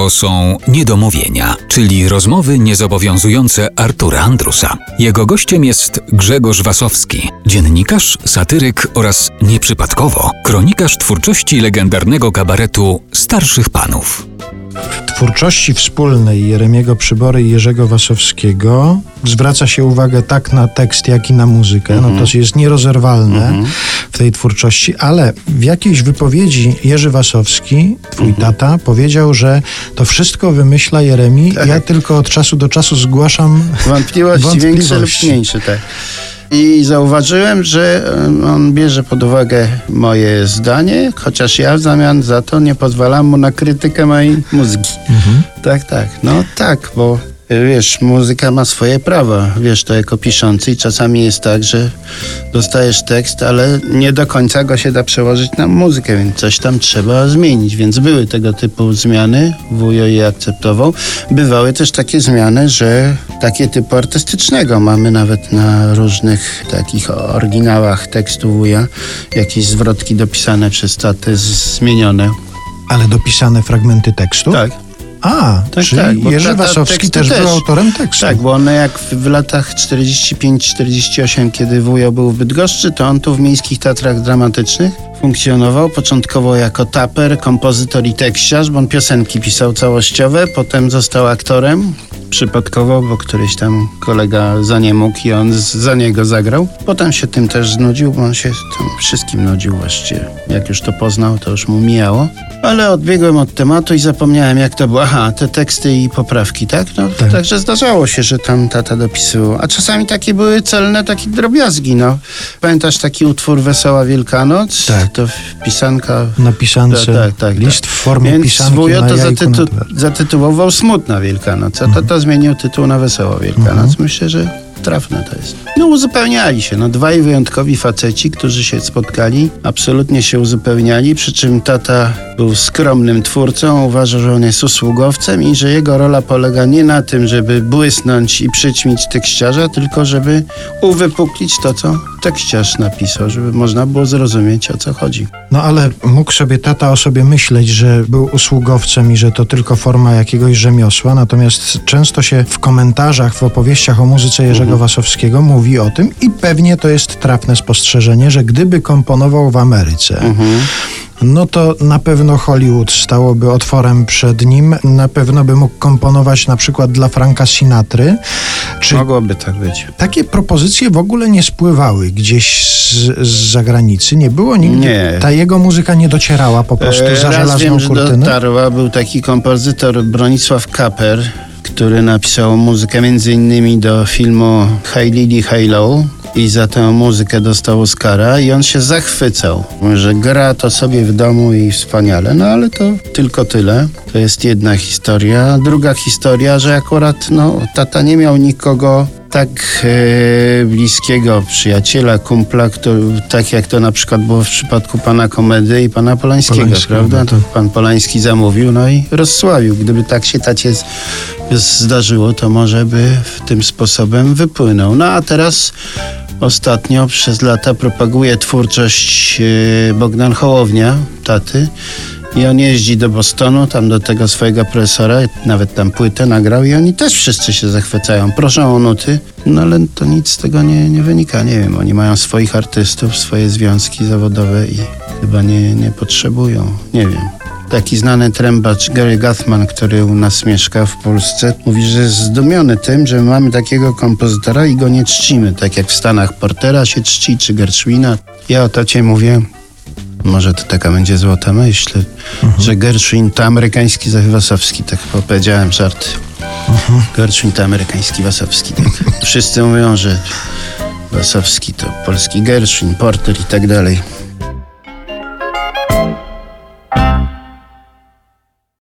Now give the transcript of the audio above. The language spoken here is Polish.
To są Niedomówienia, czyli rozmowy niezobowiązujące Artura Andrusa. Jego gościem jest Grzegorz Wasowski, dziennikarz, satyryk oraz nieprzypadkowo kronikarz twórczości legendarnego kabaretu Starszych Panów. W twórczości wspólnej Jeremiego Przybory i Jerzego Wasowskiego zwraca się uwagę tak na tekst, jak i na muzykę. No to jest nierozerwalne w tej twórczości, ale w jakiejś wypowiedzi Jerzy Wasowski, twój tata, powiedział, że to wszystko wymyśla Jeremi. Ja tylko od czasu do czasu zgłaszam Wątpliwości, większe lub Wątpliwości. mniejsze, tak. I zauważyłem, że on bierze pod uwagę moje zdanie, chociaż ja w zamian za to nie pozwalam mu na krytykę mojej muzyki. Tak, tak. No tak, bo wiesz, muzyka ma swoje prawa, wiesz to jako piszący i czasami jest tak, że dostajesz tekst, ale nie do końca go się da przełożyć na muzykę, więc coś tam trzeba zmienić, więc były tego typu zmiany, wujo je akceptował. Bywały też takie zmiany, że takie typu artystycznego mamy nawet na różnych takich oryginałach tekstu wuja, jakieś zwrotki dopisane przez tatę zmienione. ale dopisane fragmenty tekstu. Tak. A, Tak, czyli tak, Jerzy tata Wasowski teksty też, też. był autorem tekstu. Tak, bo one jak w, w latach 45-48, kiedy wujo był w Bydgoszczy, to on tu w Miejskich Teatrach Dramatycznych funkcjonował. Początkowo jako taper, kompozytor i tekściarz, bo on piosenki pisał całościowe, potem został aktorem. Przypadkowo, bo któryś tam kolega za nie mógł i on za niego zagrał. Potem się tym też znudził, bo on się tym wszystkim nudził właściwie. Jak już to poznał, to już mu mijało. Ale odbiegłem od tematu i zapomniałem jak to było. Aha, te teksty i poprawki, tak? No, Tak. Także zdarzało się, że tam tata dopisywał. A czasami takie były celne, takie drobiazgi, no. Pamiętasz taki utwór Wesoła Wielkanoc? Tak. To pisanka... Na pisance Tak, tak, tak, list tak. w formie Więc pisanki na to zatytu- zatytułował Smutna Wielkanoc, a tata zmienił tytuł na Wesoła Wielkanoc. Mhm. Myślę, że trafne to jest. No uzupełniali się, no dwaj wyjątkowi faceci, którzy się spotkali, absolutnie się uzupełniali, przy czym tata był skromnym twórcą, uważał, że on jest usługowcem i że jego rola polega nie na tym, żeby błysnąć i przyćmić tekściarza, tylko żeby uwypuklić to, co tekściarz napisał, żeby można było zrozumieć, o co chodzi. No ale mógł sobie tata o sobie myśleć, że był usługowcem i że to tylko forma jakiegoś rzemiosła, natomiast często się w komentarzach, w opowieściach o muzyce Jerzego Wasowskiego mówi o tym i pewnie to jest trafne spostrzeżenie, że gdyby komponował w Ameryce, no to na pewno Hollywood stałoby otworem przed nim, na pewno by mógł komponować na przykład dla Franka Sinatry, czy Mogłoby tak być. takie propozycje w ogóle nie spływały gdzieś z, z zagranicy? Nie było nigdy? Nie. Ta jego muzyka nie docierała po prostu E, za żelazną wiem, że kurtynę? dotarła, był taki kompozytor Bronisław Kaper, który napisał muzykę między innymi do filmu Hey Lily, Hey Low i za tę muzykę dostał Oscara i on się zachwycał, że gra to sobie w domu i wspaniale, no ale to tylko tyle. To jest jedna historia. Druga historia, że akurat no, tata nie miał nikogo tak e, bliskiego przyjaciela, kumpla, który, tak jak to na przykład było w przypadku pana Komedy i pana Polańskiego, Polańskiego, prawda? no to- Pan Polański zamówił, no i rozsławił. Gdyby tak się tacie zdarzyło, to może by w tym sposobem wypłynął. No a teraz ostatnio przez lata propaguje twórczość e, Bogdan Hołownia, taty. I on jeździ do Bostonu, tam do tego swojego profesora, nawet tam płytę nagrał i oni też wszyscy się zachwycają. Proszą o nuty, no ale to nic z tego nie, nie wynika. Nie wiem, oni mają swoich artystów, swoje związki zawodowe i chyba nie, nie potrzebują. Nie wiem. Taki znany trębacz Gary Gathman, który u nas mieszka w Polsce, mówi, że jest zdumiony tym, że mamy takiego kompozytora i go nie czcimy. Tak jak w Stanach Portera się czci, czy Gershwina. Ja o tacie mówię, może to taka będzie złota myśl, że Gershwin to amerykański Wasowski, tak powiedziałem żart. Gershwin to amerykański Wasowski. Tak. Wszyscy mówią, że Wasowski to polski Gershwin, Porter i tak dalej.